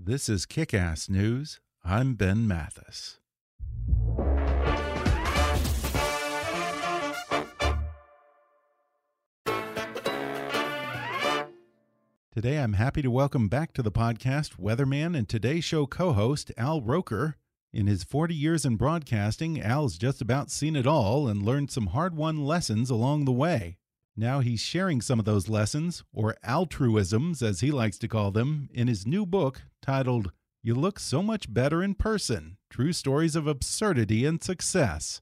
This is Kick Ass News. I'm Ben Mathis. Today, I'm happy to welcome back to the podcast weatherman and Today Show co host Al Roker. In his 40 years in broadcasting, Al's just about seen it all and learned some hard won lessons along the way. Now he's sharing some of those lessons, or altruisms as he likes to call them, in his new book titled You Look So Much Better in Person True Stories of Absurdity and Success.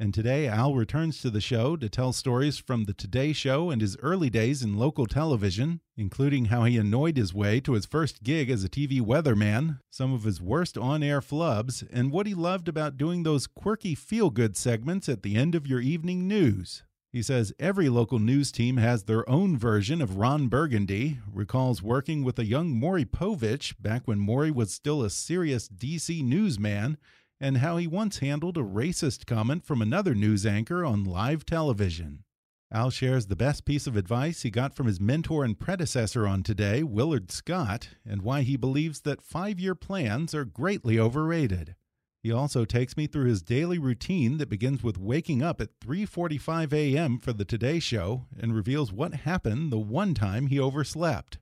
And today, Al returns to the show to tell stories from the Today Show and his early days in local television, including how he annoyed his way to his first gig as a TV weatherman, some of his worst on air flubs, and what he loved about doing those quirky feel good segments at the end of your evening news. He says every local news team has their own version of Ron Burgundy, recalls working with a young Maury Povich back when Maury was still a serious DC newsman, and how he once handled a racist comment from another news anchor on live television. Al shares the best piece of advice he got from his mentor and predecessor on Today, Willard Scott, and why he believes that five year plans are greatly overrated. He also takes me through his daily routine that begins with waking up at 3:45 a.m. for the Today show and reveals what happened the one time he overslept.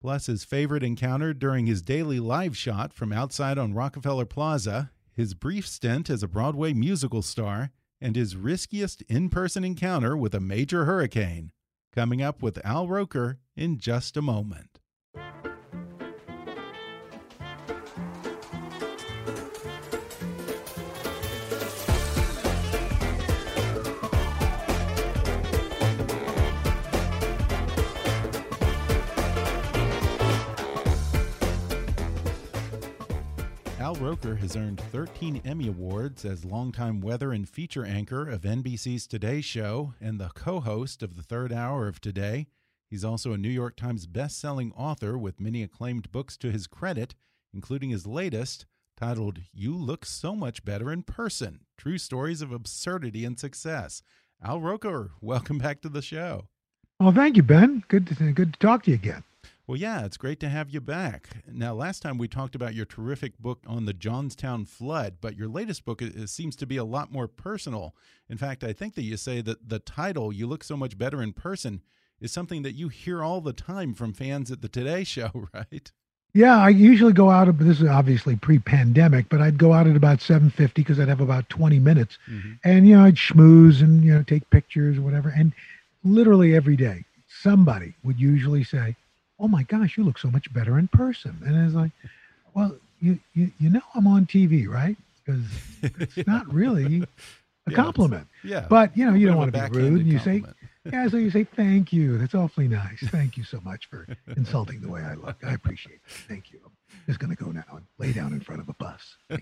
Plus his favorite encounter during his daily live shot from outside on Rockefeller Plaza, his brief stint as a Broadway musical star, and his riskiest in-person encounter with a major hurricane. Coming up with Al Roker in just a moment. Al Roker has earned 13 Emmy Awards as longtime weather and feature anchor of NBC's Today Show and the co host of the third hour of Today. He's also a New York Times best-selling author with many acclaimed books to his credit, including his latest, titled You Look So Much Better in Person True Stories of Absurdity and Success. Al Roker, welcome back to the show. Well, thank you, Ben. Good to, good to talk to you again. Well, yeah, it's great to have you back. Now, last time we talked about your terrific book on the Johnstown flood, but your latest book seems to be a lot more personal. In fact, I think that you say that the title, You Look So Much Better in Person, is something that you hear all the time from fans at the Today Show, right? Yeah, I usually go out. Of this is obviously pre-pandemic, but I'd go out at about seven fifty because I'd have about twenty minutes, mm -hmm. and you know I'd schmooze and you know take pictures or whatever. And literally every day, somebody would usually say, "Oh my gosh, you look so much better in person." And it's like, well, you you you know I'm on TV, right? Because it's not really a Yeah, compliment. Yeah. But you know, you don't want to be rude, and you say, yeah, so you say thank you. That's awfully nice. Thank you so much for insulting the way I look. I appreciate it. Thank you. I'm going to go now and lay down in front of a bus.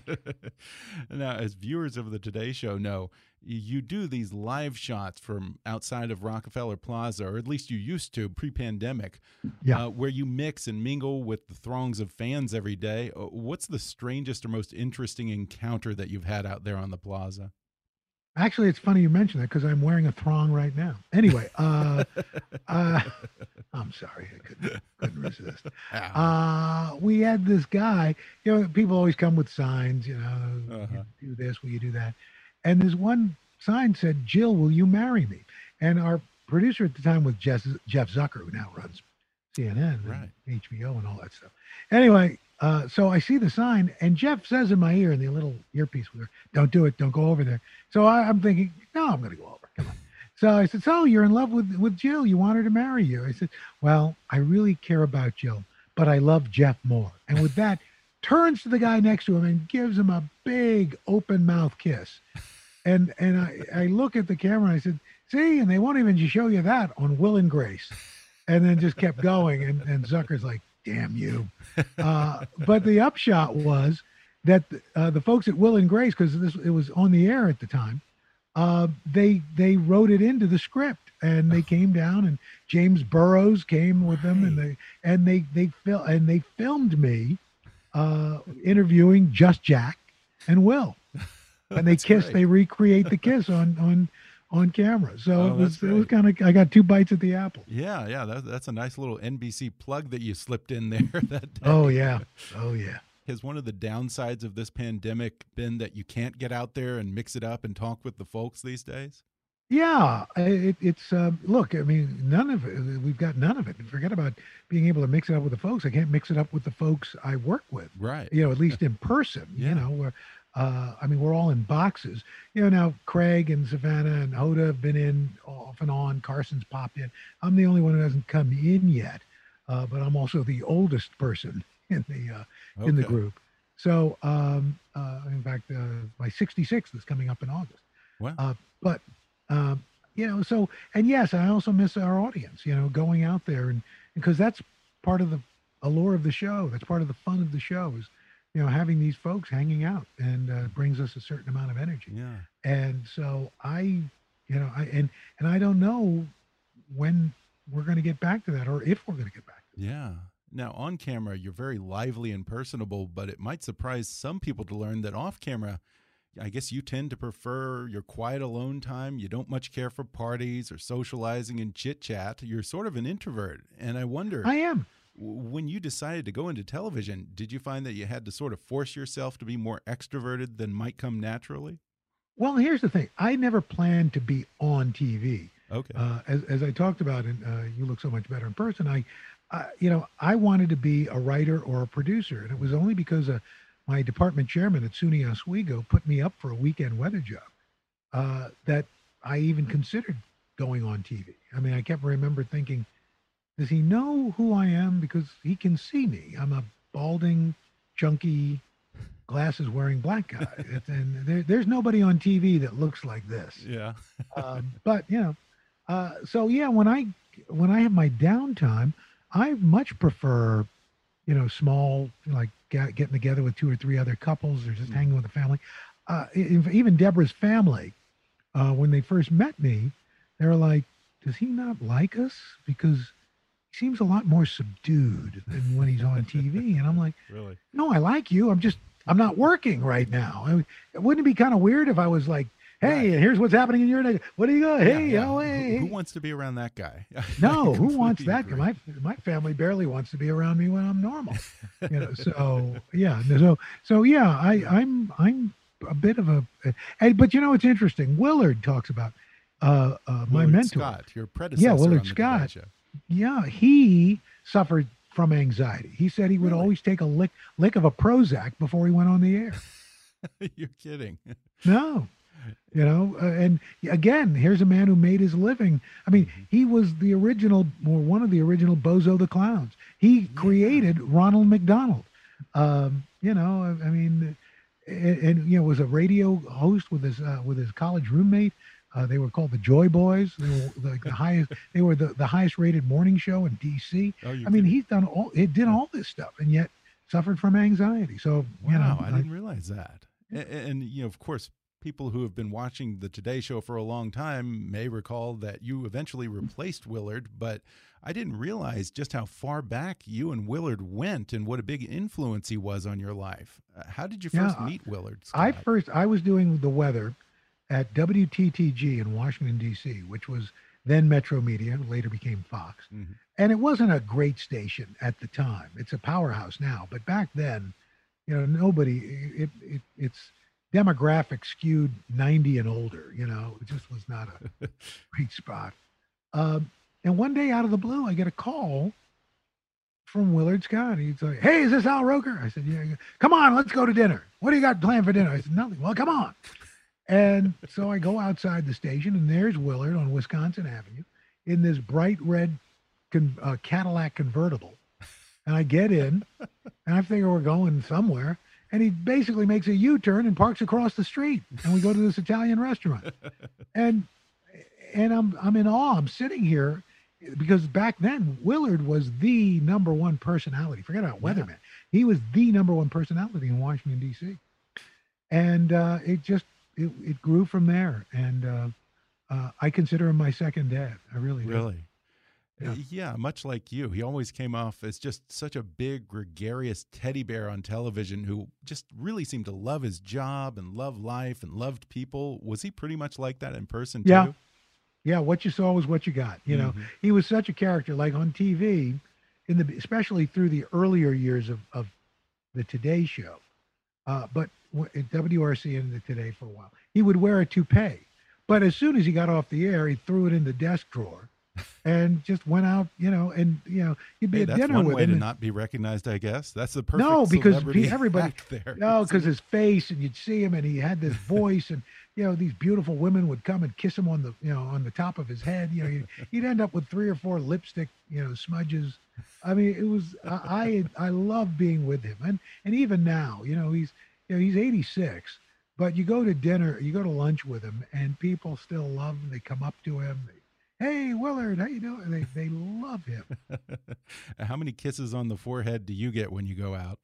now, as viewers of the Today Show know, you do these live shots from outside of Rockefeller Plaza, or at least you used to pre-pandemic, Yeah. uh, where you mix and mingle with the throngs of fans every day. Uh, What's the strangest or most interesting encounter that you've had out there on the plaza? Actually, it's funny you mention that because I'm wearing a thong right now. Anyway, uh, uh, I'm sorry, I couldn't, couldn't resist. Uh, we had this guy. You know, people always come with signs. You know, Uh-huh. you do this, will you do that? And this one sign said, "Jill, will you marry me?" And our producer at the time was Jeff, Jeff Zucker, who now runs CNN, Right. and HBO, and all that stuff. Anyway, uh, so I see the sign, and Jeff says in my ear in the little earpiece with her, "Don't do it. Don't go over there." So I, I'm thinking, "No, I'm going to go over. Come on." So I said, "So you're in love with with Jill? You want her to marry you?" I said, "Well, I really care about Jill, but I love Jeff more." And with that, turns to the guy next to him and gives him a big open mouth kiss. And and I, I look at the camera and I said, "See," and they won't even show you that on Will and Grace and then just kept going. And, and Zucker's like, damn you. Uh, but the upshot was that uh, the folks at Will and Grace, because this it was on the air at the time, uh, they they wrote it into the script, and they came down, and James Burrows came with them, and they and they they fil- and they filmed me uh, interviewing just Jack and Will, and they kiss. great. They recreate the kiss on on on camera. So Oh, it was it was kind of I got two bites at the apple. Yeah, yeah, that, that's a nice little NBC plug that you slipped in there. that day. Oh yeah, oh yeah. Has one of the downsides of this pandemic been that you can't get out there and mix it up and talk with the folks these days? Yeah, it, it's uh, look. I mean, none of it. We've got none of it. Forget about being able to mix it up with the folks. I can't mix it up with the folks I work with. Right. You know, at least in person. Yeah. You know, where uh, I mean, we're all in boxes. You know, now Craig and Savannah and Hoda have been in off and on. Carson's popped in. I'm the only one who hasn't come in yet, uh, but I'm also the oldest person in the uh, in the group. So, um, uh, in fact, uh, my 66th is coming up in August. Wow. Uh, but um, you know, so and yes, I also miss our audience. You know, going out there and because that's part of the allure of the show. That's part of the fun of the show is you know having these folks hanging out and uh, brings us a certain amount of energy. yeah. And so I, you know, I and and I don't know when we're going to get back to that or if we're going to get back. Yeah. Now, on camera, you're very lively and personable, but it might surprise some people to learn that off camera, I guess you tend to prefer your quiet alone time. You don't much care for parties or socializing and chit chat. You're sort of an introvert. And I wonder, I am. When you decided to go into television, did you find that you had to sort of force yourself to be more extroverted than might come naturally? Well, here's the thing. I never planned to be on TV. Okay. Uh, as, as I talked about, and uh, you look so much better in person. I, I, you know, I wanted to be a writer or a producer, and it was only because uh, my department chairman at SUNY Oswego put me up for a weekend weather job uh, that I even considered going on TV. I mean, I kept remember thinking, does he know who I am? Because he can see me. I'm a balding, chunky, glasses wearing black guy, It's- and there, there's nobody on TV that looks like this yeah. um, but you know, uh, so yeah, when I when I have my downtime, I much prefer, you know, small like get, getting together with two or three other couples or just hanging with the family. Uh, even Deborah's family, uh, when they first met me, they were like, "Does he not like us? Because seems a lot more subdued than when he's on TV." And I'm like, Really? no, I like you. I'm just, I'm not working right now. I mean, wouldn't it be kind of weird if I was like, hey, Right. here's what's happening in your neighborhood. What do you got? Hey, Yeah, yeah. oh, Who- hey. Who, wants to be around that guy? no, who wants that? agree. My my family barely wants to be around me when I'm normal. You know, so yeah, so so yeah, I I'm I'm a bit of a, and, but you know it's interesting. Willard talks about uh, uh my Willard mentor. Scott, your predecessor. Willard on the Today Scott. Yeah, he suffered from anxiety. He said he would Really? always take a lick lick of a Prozac before he went on the air. You're kidding. No, you know, uh, and again, here's a man who made his living. I mean, he was the original, or one of the original Bozo the Clowns. He created Ronald McDonald. Um, you know, I, I mean, and, and you know, was a radio host with his uh, with his college roommate. Uh, they were called the Joy Boys. They were like the highest. They were the, the highest rated morning show in D.C. Oh, I mean, kidding. he's done all. It did all this stuff, and yet suffered from anxiety. So Wow, you know, I didn't realize that. And, and you know, of course, people who have been watching the Today Show for a long time may recall that you eventually replaced Willard, but I didn't realize just how far back you and Willard went and what a big influence he was on your life. Uh, How did you first I- meet Willard? I first I was doing the weather at WTTG in Washington D.C., which was then Metromedia, later became Fox, Mhm. and it wasn't a great station at the time. It's a powerhouse now, but back then, you know, nobody. It, it it's demographic skewed 90 and older. You know, it just was not a great spot. Um, and one day out of the blue, I get a call from Willard Scott. He's like, Hey, is this Al Roker? I said, Yeah. Come on, let's go to dinner. What do you got planned for dinner? I said, Nothing. Well, come on. And so I go outside the station, and there's Willard on Wisconsin Avenue in this bright red con- uh, Cadillac convertible. And I get in, and I figure we're going somewhere. And he basically makes a U-turn and parks across the street, and we go to this Italian restaurant. And and I'm I'm in awe. I'm sitting here because back then Willard was the number one personality. Forget about Weatherman. He was the number one personality in Washington D.C. And uh, it just it, it grew from there. And uh, uh, I consider him my second dad. I really do. Really? Yeah. Yeah. much like you. He always came off as just such a big, gregarious teddy bear on television who just really seemed to love his job and love life and loved people. Was he pretty much like that in person, Yeah. too? Yeah, what you saw was what you got. You know, Mhm. he was such a character. Like on TV, in the especially through the earlier years of of the Today Show, uh, but w- WRC and the Today for a while, he would wear a toupee. But as soon as he got off the air, he threw it in the desk drawer, and just went out. You know, and you know, he'd be Hey, at that's dinner one with way him. to and- not be recognized, I guess. That's the perfect no, because pe- everybody, there. no, because his face, and you'd see him, and he had this voice, and you know these beautiful women would come and kiss him on the, you know, on the top of his head. You know, he'd, he'd end up with three or four lipstick, you know, smudges. I mean, it was I I, I love being with him, and and even now, you know, he's you know he's 86, but you go to dinner, you go to lunch with him, and people still love him. They come up to him. They, hey, Willard, how you doing? They they love him. How many kisses on the forehead do you get when you go out?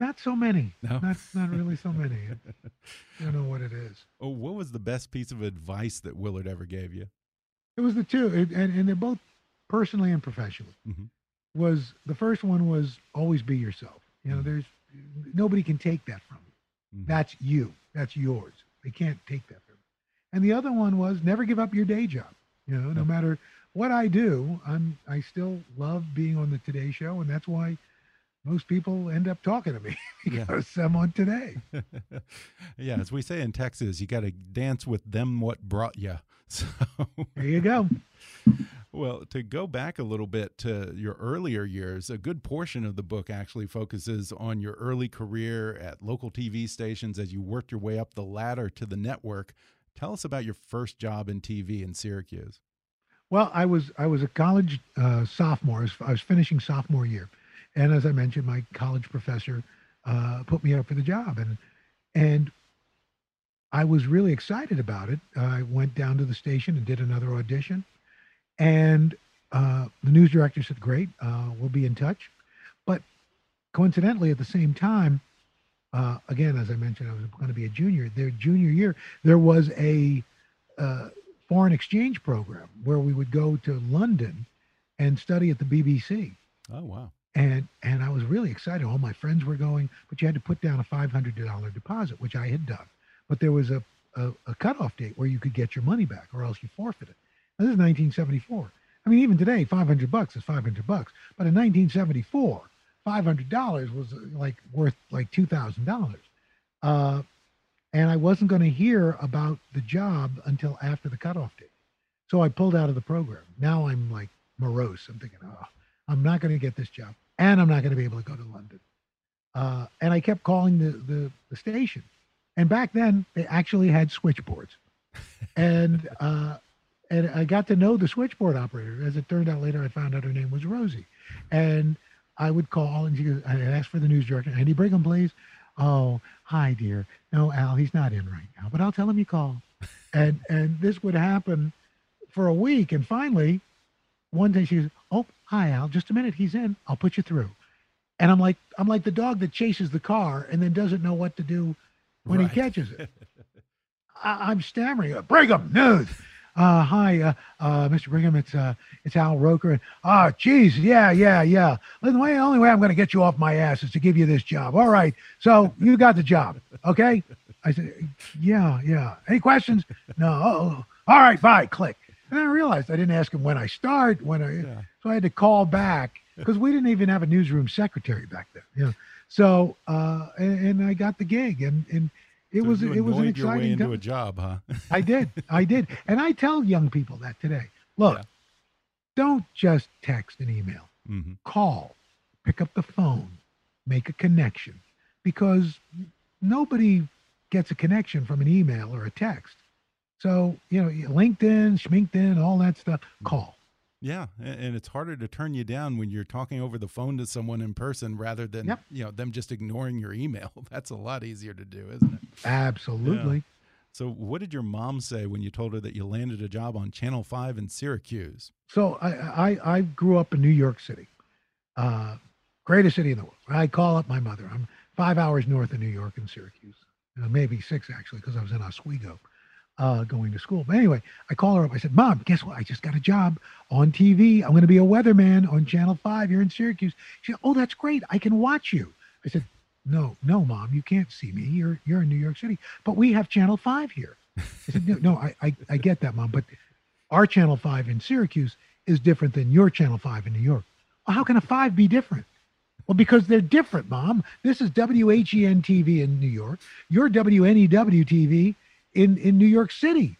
Not so many. No? Not not really so many. I don't know what it is. Oh, what was the best piece of advice that Willard ever gave you? It was the two, it, and and they're both personally and professionally. Mhm. Was the first one was always be yourself. You know, Mhm. there's nobody can take that from you. Mhm. That's you. That's yours. They can't take that from you. And the other one was never give up your day job. You know, no matter what I do, I'm I still love being on the Today Show, and that's why most people end up talking to me Yeah. because I'm on Today. yeah, as we say in Texas, you got to dance with them what brought you. So, There you go. Well, to go back a little bit to your earlier years, a good portion of the book actually focuses on your early career at local TV stations as you worked your way up the ladder to the network. Tell us about your first job in TV in Syracuse. Well, I was I was a college uh, sophomore. I was, finishing sophomore year, and as I mentioned, my college professor uh, put me up for the job, and and I was really excited about it. I went down to the station and did another audition, and uh, the news director said, "Great, uh, we'll be in touch." But coincidentally, at the same time, uh, again, as I mentioned, I was going to be a junior. Their junior year, there was a uh, foreign exchange program where we would go to London and study at the BBC. Oh, wow. And and I was really excited. All my friends were going, but you had to put down a five hundred dollar deposit, which I had done. But there was a, a a cutoff date where you could get your money back, or else you forfeit it. This is 1974. I mean, even today, 500 bucks is 500 bucks. But in 1974, 500 dollars was uh, like worth like two thousand dollars. Uh, and I wasn't going to hear about the job until after the cutoff date. So I pulled out of the program. Now I'm like morose. I'm thinking, oh, I'm not going to get this job, and I'm not going to be able to go to London. Uh, and I kept calling the, the the station, and back then they actually had switchboards, and uh, and I got to know the switchboard operator. As it turned out later, I found out her name was Rosie, and I would call and she goes, I asked for the news director, Andy Brigham, please. Oh, hi, dear. No, Al, he's not in right now, but I'll tell him you called. and and this would happen for a week, and finally, one day she goes, "Oh, hi, Al. Just a minute. He's in. I'll put you through." And I'm like, I'm like the dog that chases the car and then doesn't know what to do when Right. he catches it. I, I'm stammering. Brigham news. Uh, hi, uh, uh, Mr. Brigham. It's uh, it's Al Roker. And ah, geez, yeah, yeah, yeah. Listen, the way, the only way I'm going to get you off my ass is to give you this job. All right. So you got the job, okay? I said, yeah, yeah. Any questions? No. Oh, all right. Bye. Click. And then I realized I didn't ask him when I start. When I Yeah. so I had to call back because we didn't even have a newsroom secretary back then. You know. So uh, and, and I got the gig, and and it So was it was an your way exciting into time. a job, huh? I did. I did. And I tell young people that today. Look, Yeah. don't just text and email. hmm Call, pick up the phone, make a connection, because nobody gets a connection from an email or a text. So you know, LinkedIn, Schminkton, all that stuff. Call. Yeah, and it's harder to turn you down when you're talking over the phone to someone in person rather than Yep. you know them just ignoring your email. That's a lot easier to do, isn't it? Absolutely. So, what did your mom say when you told her that you landed a job on Channel Five in Syracuse? So I, I I grew up in New York City, uh, greatest city in the world. I call up my mother. I'm five hours north of New York in Syracuse, uh, maybe six actually, because I was in Oswego, uh, going to school. But anyway, I call her up. I said, "Mom, guess what? I just got a job on TV. I'm going to be a weatherman on Channel Five here in Syracuse." She said, "Oh, that's great. I can watch you." I said, "No, no, Mom, you can't see me. You're you're in New York City, but we have Channel Five here." I said, "No, no, I I, I get that, Mom, but." our channel 5 in Syracuse is different than your channel 5 in New York. Well, how can a 5 be different? Well, because they're different, mom. This is WHEN TV in New York. You're WNEW TV in, in New York City.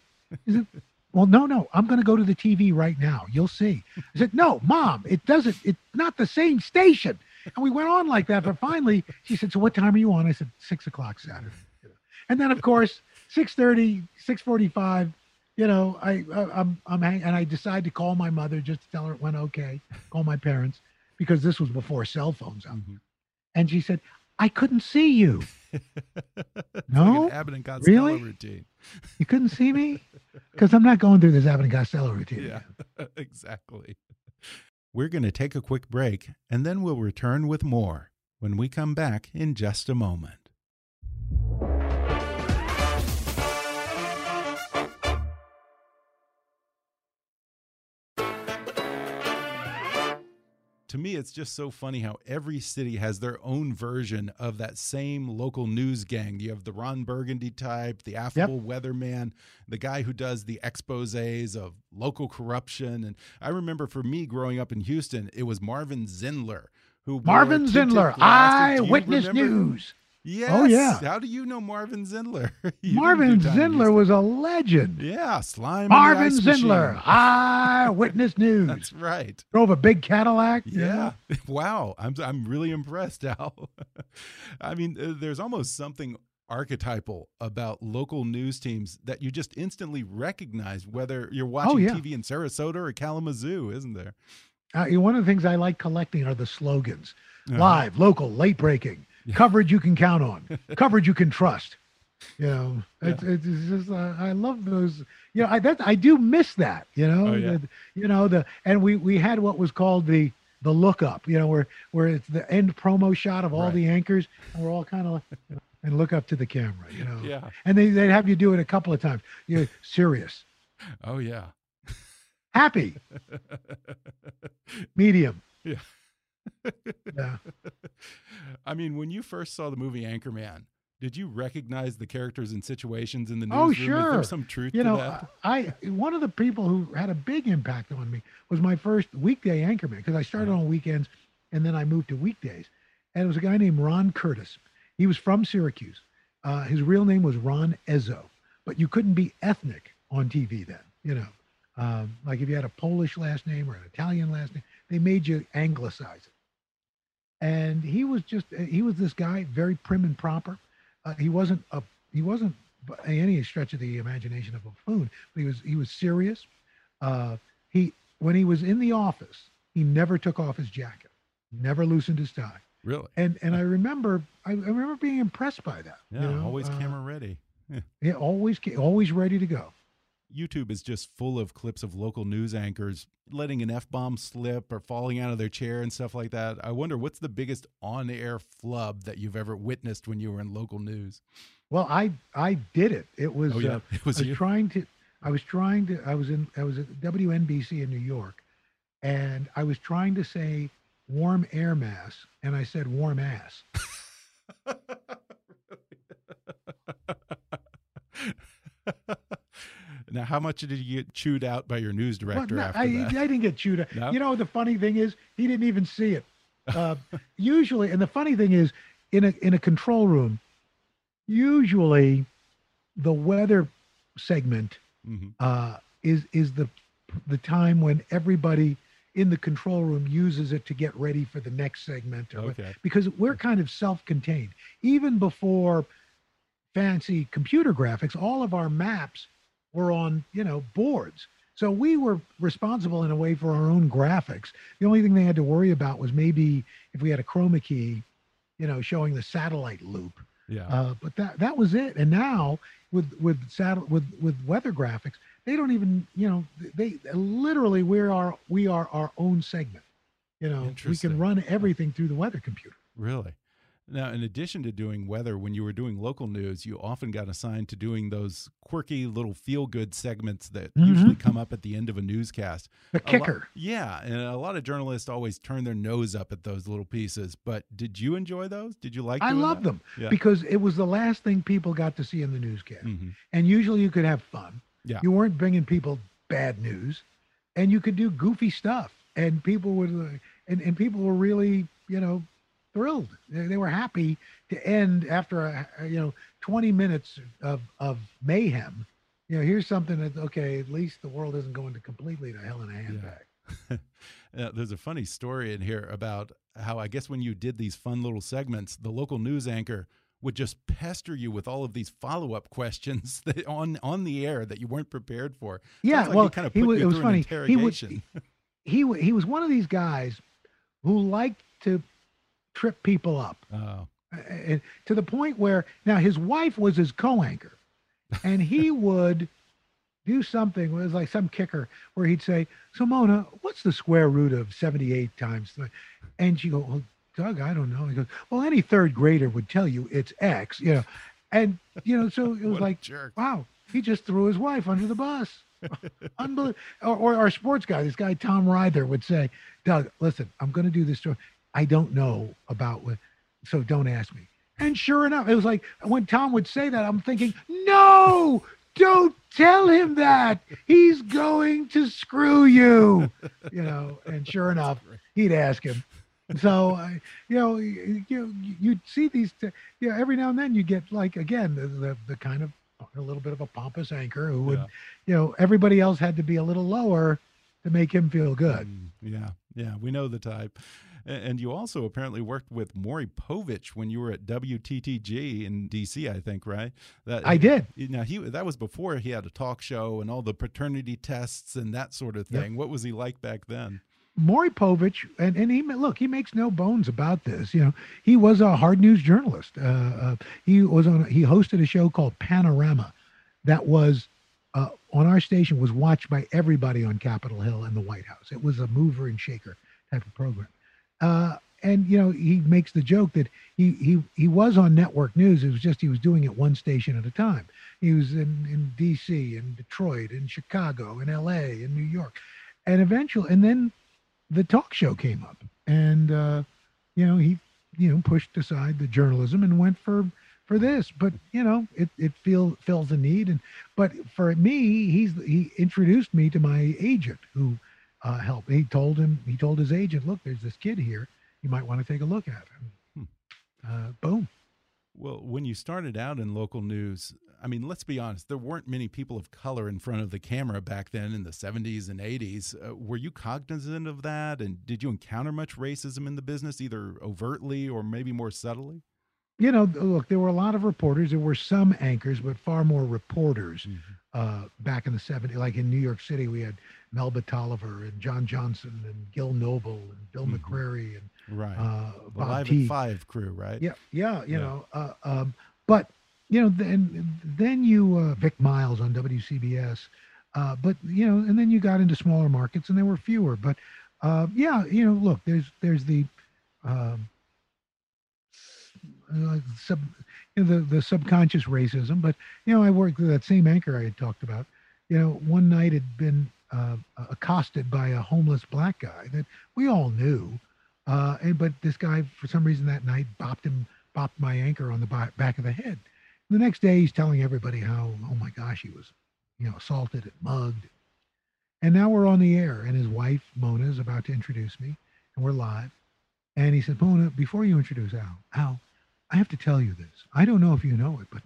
It? Well, no, no. I'm going to go to the TV right now. You'll see. I said, no, mom, it doesn't. It's not the same station. And we went on like that. But finally, she said, so what time are you on? I said, six o'clock Saturday. And then, of course, 6.30, 6.45, you know, I, I I'm I'm hang- and I decided to call my mother just to tell her it went okay. Call my parents because this was before cell phones out. Mhm. And she said, "I couldn't see you. No? Abbott and Costello Really? routine. You couldn't see me because I'm not going through this Abbott and Costello routine." Yeah, exactly. We're going to take a quick break and then we'll return with more when we come back in just a moment. To me, it's just so funny how every city has their own version of that same local news gang. You have the Ron Burgundy type, the affable weatherman, the guy who does the exposes of local corruption. And I remember for me growing up in Houston, it was Marvin Zindler who Marvin Zindler, glasses. Do you Eyewitness? News. Yes. Oh, yeah. How do you know Marvin Zindler? Marvin do time in Zindler was a legend. Yeah, slime. Marvin Zindler. Eyewitness News. That's right. Drove a big Cadillac. Yeah. Wow. I'm I'm really impressed, Al. I mean, uh, there's almost something archetypal about local news teams that you just instantly recognize whether you're watching Oh, yeah. TV in Sarasota or Kalamazoo, isn't there? Uh, one of the things I like collecting are the slogans: Uh-huh. live, local, late breaking, coverage you can count on, coverage you can trust. You know, it's, it's just uh, I love those. You know, I that I do miss that. You know, Oh, yeah. the, you know the and we we had what was called the the lookup. You know, where where it's the end promo shot of all Right. the anchors, and we're all kind of you know, and look up to the camera. You know, Yeah. and they they'd have you do it a couple of times. You're serious, Oh yeah. happy, medium. Yeah. Yeah. I mean, when you first saw the movie Anchorman, did you recognize the characters and situations in the Oh, newsroom? Is sure. there some truth you to know, that? I one of the people who had a big impact on me was my first weekday anchorman because I started on weekends and then I moved to weekdays, and it was a guy named Ron Curtis. He was from Syracuse. Uh, his real name was Ron Ezzo, but you couldn't be ethnic on TV then. You know, um, like if you had a Polish last name or an Italian last name, they made you anglicize it. And he was just he was this guy, very prim and proper. Uh, he wasn't a he wasn't by any stretch of the imagination of a buffoon, but he was he was serious. Uh, he when he was in the office, he never took off his jacket, never loosened his tie, Really? and and I remember I, I remember being impressed by that. Yeah, you know, always uh, camera ready. Yeah, always ca- always ready to go. YouTube is just full of clips of local news anchors letting an F bomb slip or falling out of their chair and stuff like that. I wonder what's the biggest on air flub that you've ever witnessed when you were in local news? Well, I I did it. It was Oh, yeah. uh, It was I was you? trying to I was trying to I was in I was at WNBC in New York and I was trying to say warm air mass and I said warm ass. now, how much did you get chewed out by your news Well, director no, after I, that? I didn't get chewed. out. No? You know the funny thing is he didn't even see it. Uh, usually, and the funny thing is in a in a control room, usually the weather segment Mhm. uh, is is the the time when everybody in the control room uses it to get ready for the next segment or what- Okay. because we're kind of self-contained even before fancy computer graphics all of our maps were on you know boards so we were responsible in a way for our own graphics the only thing they had to worry about was maybe if we had a chroma key you know showing the satellite loop Yeah. uh, but that that was it. And now with with satel- with with weather graphics, they don't even you know they literally we are we are our own segment. You know, we can run everything through the weather computer. Really? Now, in addition to doing weather, when you were doing local news, you often got assigned to doing those quirky little feel good segments that Mhm. usually come up at the end of a newscast. The A kicker. yeah. And a lot of journalists always turn their nose up at those little pieces. But did you enjoy those? Did you like them? I love them Yeah. because it was the last thing people got to see in the newscast. Mhm. And usually you could have fun. Yeah. You weren't bringing people bad news, and you could do goofy stuff, and people would, uh, and and people were really, you know, thrilled. They, they were happy to end after a, you know 20 minutes of of mayhem. You know, here's something that okay, at least the world isn't going to completely to hell in a handbag. Uh, there's a funny story in here about how I guess when you did these fun little segments, the local news anchor would just pester you with all of these follow up questions that on on the air that you weren't prepared for. Yeah, like well, kind of he was- it was funny. He would- He he was one of these guys who liked to trip people up. oh, and to the point where now his wife was his co-anchor and he would do something it was like some kicker where he'd say so mona what's the square root of 78 times three?" and she go well doug i don't know he goes well any third grader would tell you it's x you know and you know so it was like jerk. wow he just threw his wife under the bus unbelievable or, or our sports guy this guy tom ryder would say doug listen i'm going to do this story i don't know about what so don't ask me. And sure enough, it was like when Tom would say that, I'm thinking, no, don't tell him that. He's going to screw you, you know. And sure enough, he'd ask him. So, uh, you know, you, you you'd see these, t- you know, every now and then you get like again the, the the kind of a little bit of a pompous anchor who would, Yeah. you know, everybody else had to be a little lower to make him feel good. Mm, yeah, yeah, we know the type. And you also apparently worked with Maury Povich when you were at WTTG in DC, I think, right? That I did. Now he that was before he had a talk show and all the paternity tests and that sort of Yep. thing. What was he like back then? Maury Povich, and, and he look, he makes no bones about this. You know, he was a hard news journalist. Uh, uh, he was on. He hosted a show called Panorama, that was uh, on our station was watched by everybody on Capitol Hill and the White House. It was a mover and shaker type of program. Uh, and you know, he makes the joke that he he he was on network news. It was just he was doing it one station at a time. He was in in D.C. and Detroit and Chicago and L.A. and New York, and eventually, and then the talk show came up, and uh, you know he you know pushed aside the journalism and went for for this. But you know it it feel fills a need, and but for me, he's he introduced me to my agent who uh, helped. He told him he told his agent, look, there's this kid here. You might want to take a look at him. Uh, boom. Well, when you started out in local news, I mean, let's be honest, there weren't many people of color in front of the camera back then in the 70s and 80s. Uh, were you cognizant of that? And did you encounter much racism in the business, either overtly or maybe more subtly? You know, look, there were a lot of reporters. There were some anchors, but far more reporters Mm-hmm. uh, back in the 70s. Like in New York City, we had Melba Tolliver and John Johnson and Gil Noble and Bill Mhm. McCrary and Right. uh, Bob Live Teague. at Five crew, right? Yeah, yeah, you Yeah. know. Uh, um, but you know, then then you uh, Vic Miles on WCBS. Uh, but you know, and then you got into smaller markets, and there were fewer. But uh, yeah, you know, look, there's there's the um, uh, sub, you know, the the subconscious racism. But you know, I worked with that same anchor I had talked about. You know, one night had been uh, accosted by a homeless black guy that we all knew. Uh, and but this guy, for some reason, that night bopped him, bopped my anchor on the back of the head. The next day, he's telling everybody how, oh my gosh, he was, you know, assaulted and mugged. And now we're on the air, and his wife Mona is about to introduce me, and we're live. And he said, Mona, before you introduce Al, Al, I have to tell you this. I don't know if you know it, but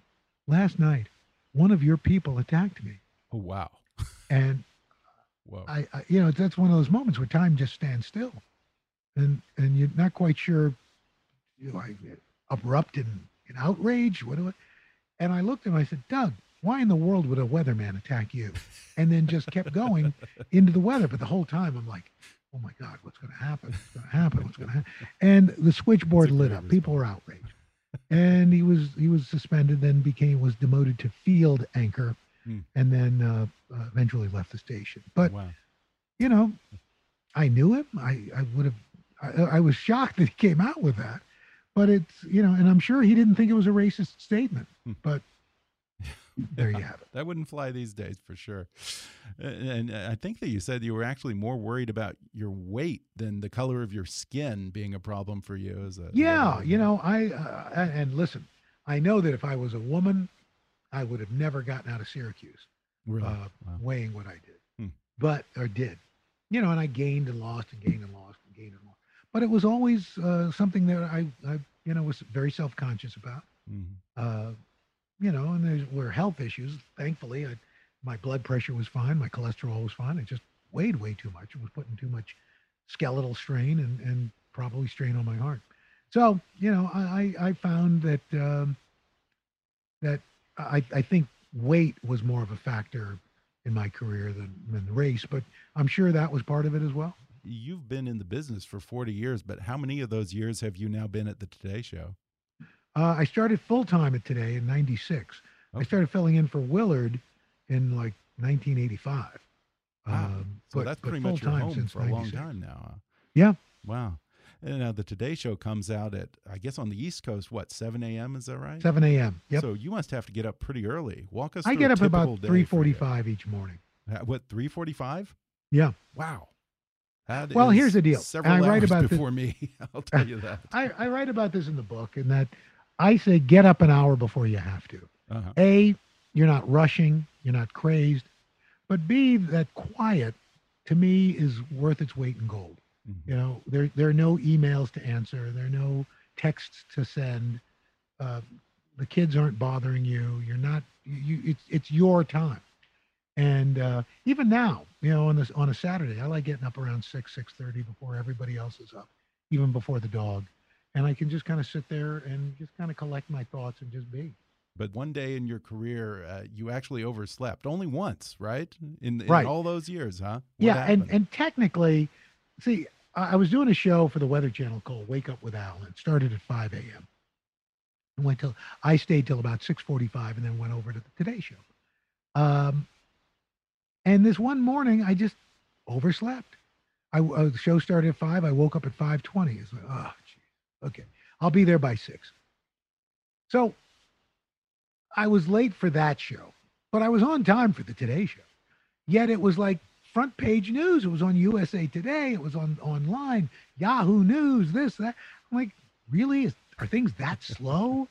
last night, one of your people attacked me. Oh, wow. And I, I you know that's one of those moments where time just stands still, and and you're not quite sure. You know, I erupt in, in outrage. What do I? And I looked at him. I said, Doug, why in the world would a weatherman attack you? And then just kept going into the weather. But the whole time I'm like, oh my God, what's going to happen? What's going to happen? What's going to happen? And the switchboard lit up. People were outraged. And he was he was suspended, then became was demoted to field anchor, Hmm. and then uh, uh, eventually left the station. But wow. you know, I knew him. I, I would have, I, I was shocked that he came out with that. But it's, you know, and I'm sure he didn't think it was a racist statement. Hmm. But there you have it. That wouldn't fly these days for sure. And and I think that you said you were actually more worried about your weight than the color of your skin being a problem for you as a Yeah, you know, I, uh, and listen, I know that if I was a woman, I would have never gotten out of Syracuse really? uh, Wow. weighing what I did, Hmm. but, or did, you know, and I gained and lost and gained and lost and gained and lost. But it was always uh, something that I, I, you know, was very self conscious about. Mhm. uh, you know, and there were health issues. Thankfully, I, my blood pressure was fine, my cholesterol was fine. It just weighed way too much. It was putting too much skeletal strain and, and probably strain on my heart. So, you know, I, I I found that um, that I, I think weight was more of a factor in my career than, than race, but I'm sure that was part of it as well. You've been in the business for 40 years, but how many of those years have you now been at the Today Show? Uh, I started full time at Today in '96. I started filling in for Willard in like 1985. Wow. Um, so but- that's pretty much your home for a long time now. huh? Yeah. Wow. And now the Today Show comes out at, I guess, on the East Coast, what, 7 a.m. Is that right? 7 a.m. Yep. So you must have to get up pretty early. Walk us. I get up about typical day for 3:45 each morning. Uh, What 3:45? Yeah. Wow. That Well, here's the deal. Several I write hours about this- before me. I'll tell you that. I, I write about this in the book, and that I say get up an hour before you have to. Uh-huh. A, you're not rushing, you're not crazed, but B, that quiet to me is worth its weight in gold. Mhm. You know, there there are no emails to answer, there are no texts to send. Uh, the kids aren't bothering you. You're not. You. It's it's your time. And uh, even now, you know, on this on a Saturday, I like getting up around six six thirty before everybody else is up, even before the dog, and I can just kind of sit there and just kind of collect my thoughts and just be. But one day in your career, uh, you actually overslept only once, right? In, in Right. all those years, huh? What yeah, and and technically, see, I was doing a show for the Weather Channel called Wake Up with Al. started at 5 a.m. went till I stayed till about 6:45, and then went over to the Today Show. Um, and this one morning, I just overslept. I uh, the show started at five. I woke up at 5:20. It's like, oh, geez. okay, I'll be there by six. So I was late for that show, but I was on time for the Today Show. Yet it was like front page news. It was on USA Today. It was on online, Yahoo News, this, that. I'm like, really? Is, are things that slow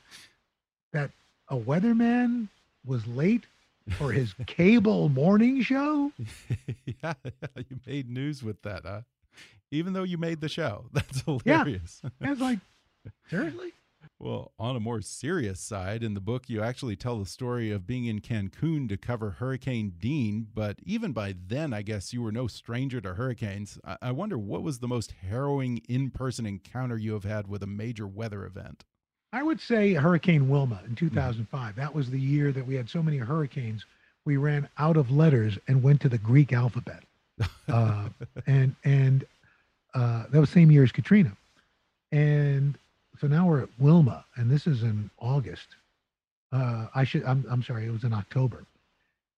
that a weatherman was late for his cable morning show? yeah, you made news with that, huh? Even though you made the show, that's Yeah. hilarious. And it's like, seriously? Well, on a more serious side, in the book, you actually tell the story of being in Cancun to cover Hurricane Dean. But even by then, I guess you were no stranger to hurricanes. I, I wonder what was the most harrowing in person encounter you have had with a major weather event? I would say Hurricane Wilma in 2005. That was the year that we had so many hurricanes. We ran out of letters and went to the Greek alphabet. Uh, and and uh, that was the same year as Katrina. And so now we're at Wilma, and this is in August. Uh, I should. I'm. I'm sorry. It was in October,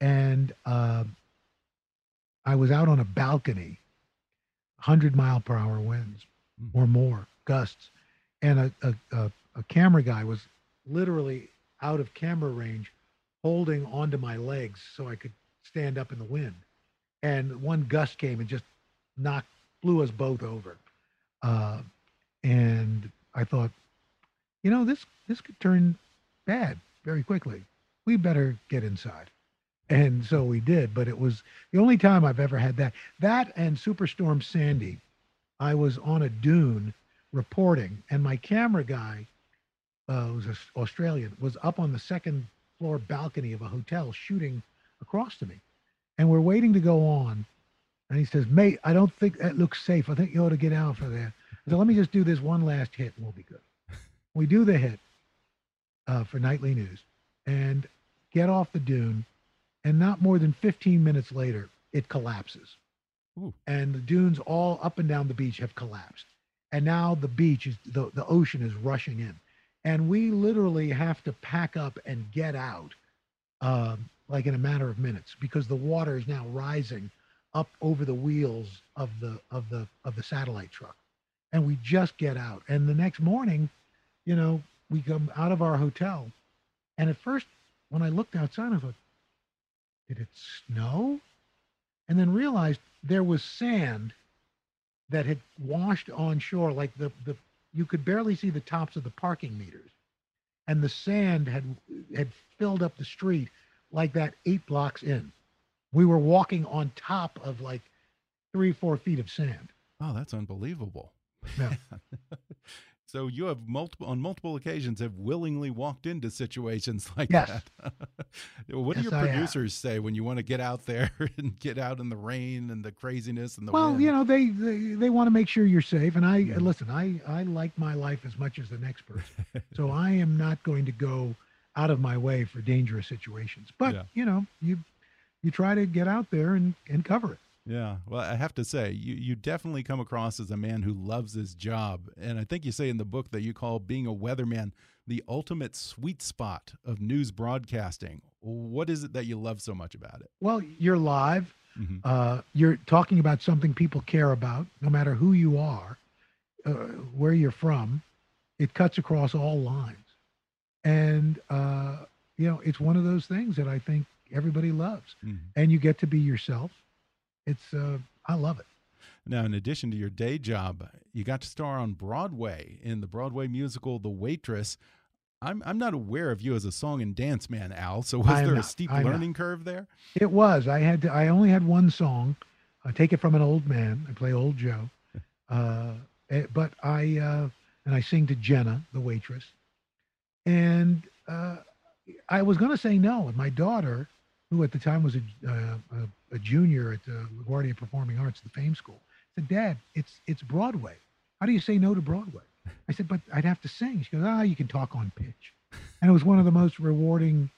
and uh, I was out on a balcony, hundred mile per hour winds or more gusts, and a, a, a, a camera guy was literally out of camera range, holding onto my legs so I could stand up in the wind. And one gust came and just knocked, blew us both over. Uh, and I thought, you know, this this could turn bad very quickly. We better get inside. And so we did, but it was the only time I've ever had that. That and Superstorm Sandy, I was on a dune reporting, and my camera guy, uh, was an Australian, was up on the second floor balcony of a hotel shooting across to me. And we're waiting to go on, And he says, Mate, I don't think that looks safe. I think you ought to get out for there. So let me just do this one last hit and we'll be good. We do the hit uh, for nightly news and get off the dune. And not more than 15 minutes later, it collapses. Ooh. And the dunes all up and down the beach have collapsed. And now the beach is, the, the ocean is rushing in. And we literally have to pack up and get out um, like in a matter of minutes because the water is now rising up over the wheels of the of the of the satellite truck and we just get out. And the next morning you know we come out of our hotel. And at first when i looked outside i thought did it snow? And then realized there was sand that had washed on shore like the the you could barely see the tops of the parking meters. And the sand had had filled up the street like that eight blocks in. We were walking on top of like three, four feet of sand. Oh, that's unbelievable. Yeah. so you have multiple on multiple occasions have willingly walked into situations like yes. that. what yes, do your producers say when you want to get out there and get out in the rain and the craziness and the well, wind? you know, they they, they want to make sure you're safe. And I yeah. listen, I I like my life as much as the next person, so I am not going to go out of my way for dangerous situations. But Yeah. you know, you you try to get out there and, and cover it. Yeah, well, I have to say, you you definitely come across as a man who loves his job, and I think you say in the book that you call being a weatherman the ultimate sweet spot of news broadcasting. What is it that you love so much about it? Well, you're live. Mhm. Uh, you're talking about something people care about, no matter who you are, uh, where you're from. It cuts across all lines, and uh, you know it's one of those things that I think everybody loves, Mhm. and you get to be yourself. It's uh, I love it. Now, in addition to your day job, you got to star on Broadway in the Broadway musical The Waitress. I'm I'm not aware of you as a song and dance man, Al. So was there a steep I'm not. learning curve there? It was. I had to, I only had one song. I take it from an old man. I play old Joe. Uh, eh, but I uh, and I sing to Jenna, the waitress. And uh, I was going to say no. And my daughter, who at the time was a, uh, a, a junior at the LaGuardia Performing Arts, the Fame School, said, "Dad, it's it's Broadway. How do you say no to Broadway?" I said, "But I'd have to sing." She goes, "Ah, you can talk on pitch." And it was one of the most rewarding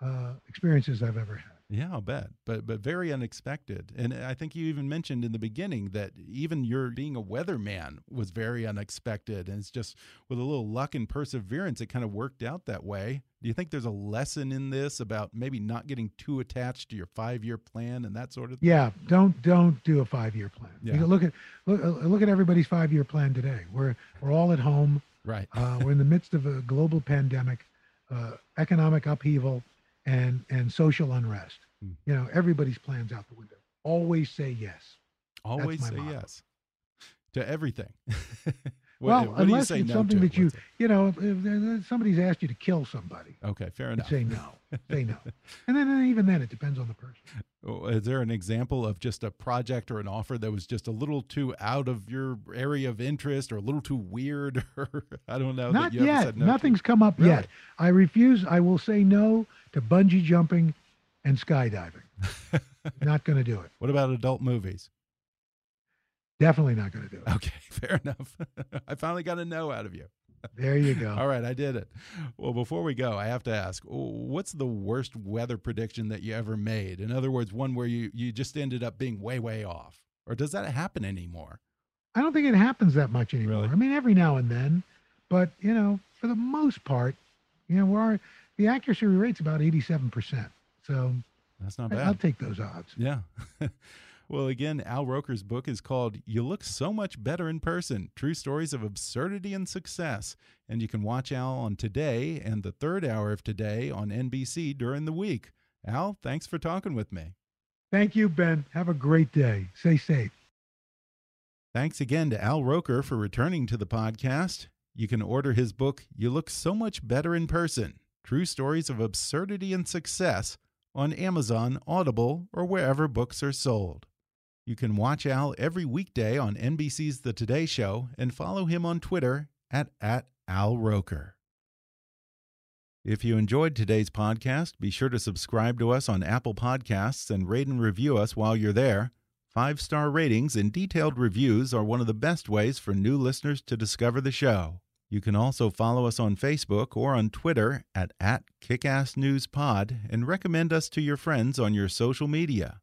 uh, experiences I've ever had. Yeah, I'll bet. But but very unexpected. And I think you even mentioned in the beginning that even your being a weatherman was very unexpected. And it's just with a little luck and perseverance, it kind of worked out that way. Do you think there's a lesson in this about maybe not getting too attached to your five year plan and that sort of thing? Yeah, don't don't do a five year plan. Yeah. You look at look, uh, look at everybody's five year plan today. We're we're all at home. Right. Uh, we're in the midst of a global pandemic, uh, economic upheaval, and and social unrest. Hmm. You know, everybody's plans out the window. Always say yes. Always say motto. yes to everything. What- well, what do you unless say it's no something that you you know, if, if somebody's asked you to kill somebody, Okay, fair enough. say no. say no. And then and even then, it depends on the person. Oh, Is there an example of just a project or an offer that was just a little too out of your area of interest or a little too weird or I don't know? Not you yet. said no to? Nothing's come up Really? yet. I refuse. I will say no to bungee jumping and skydiving. not going to do it. What about adult movies? Definitely not going to do it. Okay, fair enough. I finally got a no out of you. There you go. All right, I did it. Well, before we go, I have to ask, what's the worst weather prediction that you ever made? In other words, one where you you just ended up being way way off, or does that happen anymore? I don't think it happens that much anymore. Really? I mean, every now and then, but you know, for the most part, you know, we're the accuracy rate's about eighty-seven percent. So That's not bad. I'll take those odds. Yeah. well, again, Al Roker's book is called You Look So Much Better in Person True Stories of Absurdity and Success. And you can watch Al on Today and the third hour of Today on NBC during the week. Al, thanks for talking with me. Thank you, Ben. Have a great day. Stay safe. Thanks again to Al Roker for returning to the podcast. You can order his book, You Look So Much Better in Person True Stories of Absurdity and Success, on Amazon, Audible, or wherever books are sold. You can watch Al every weekday on NBC's The Today Show and follow him on Twitter at, at Al Roker. If you enjoyed today's podcast, be sure to subscribe to us on Apple Podcasts and rate and review us while you're there. Five star ratings and detailed reviews are one of the best ways for new listeners to discover the show. You can also follow us on Facebook or on Twitter at, at KickassNewsPod and recommend us to your friends on your social media.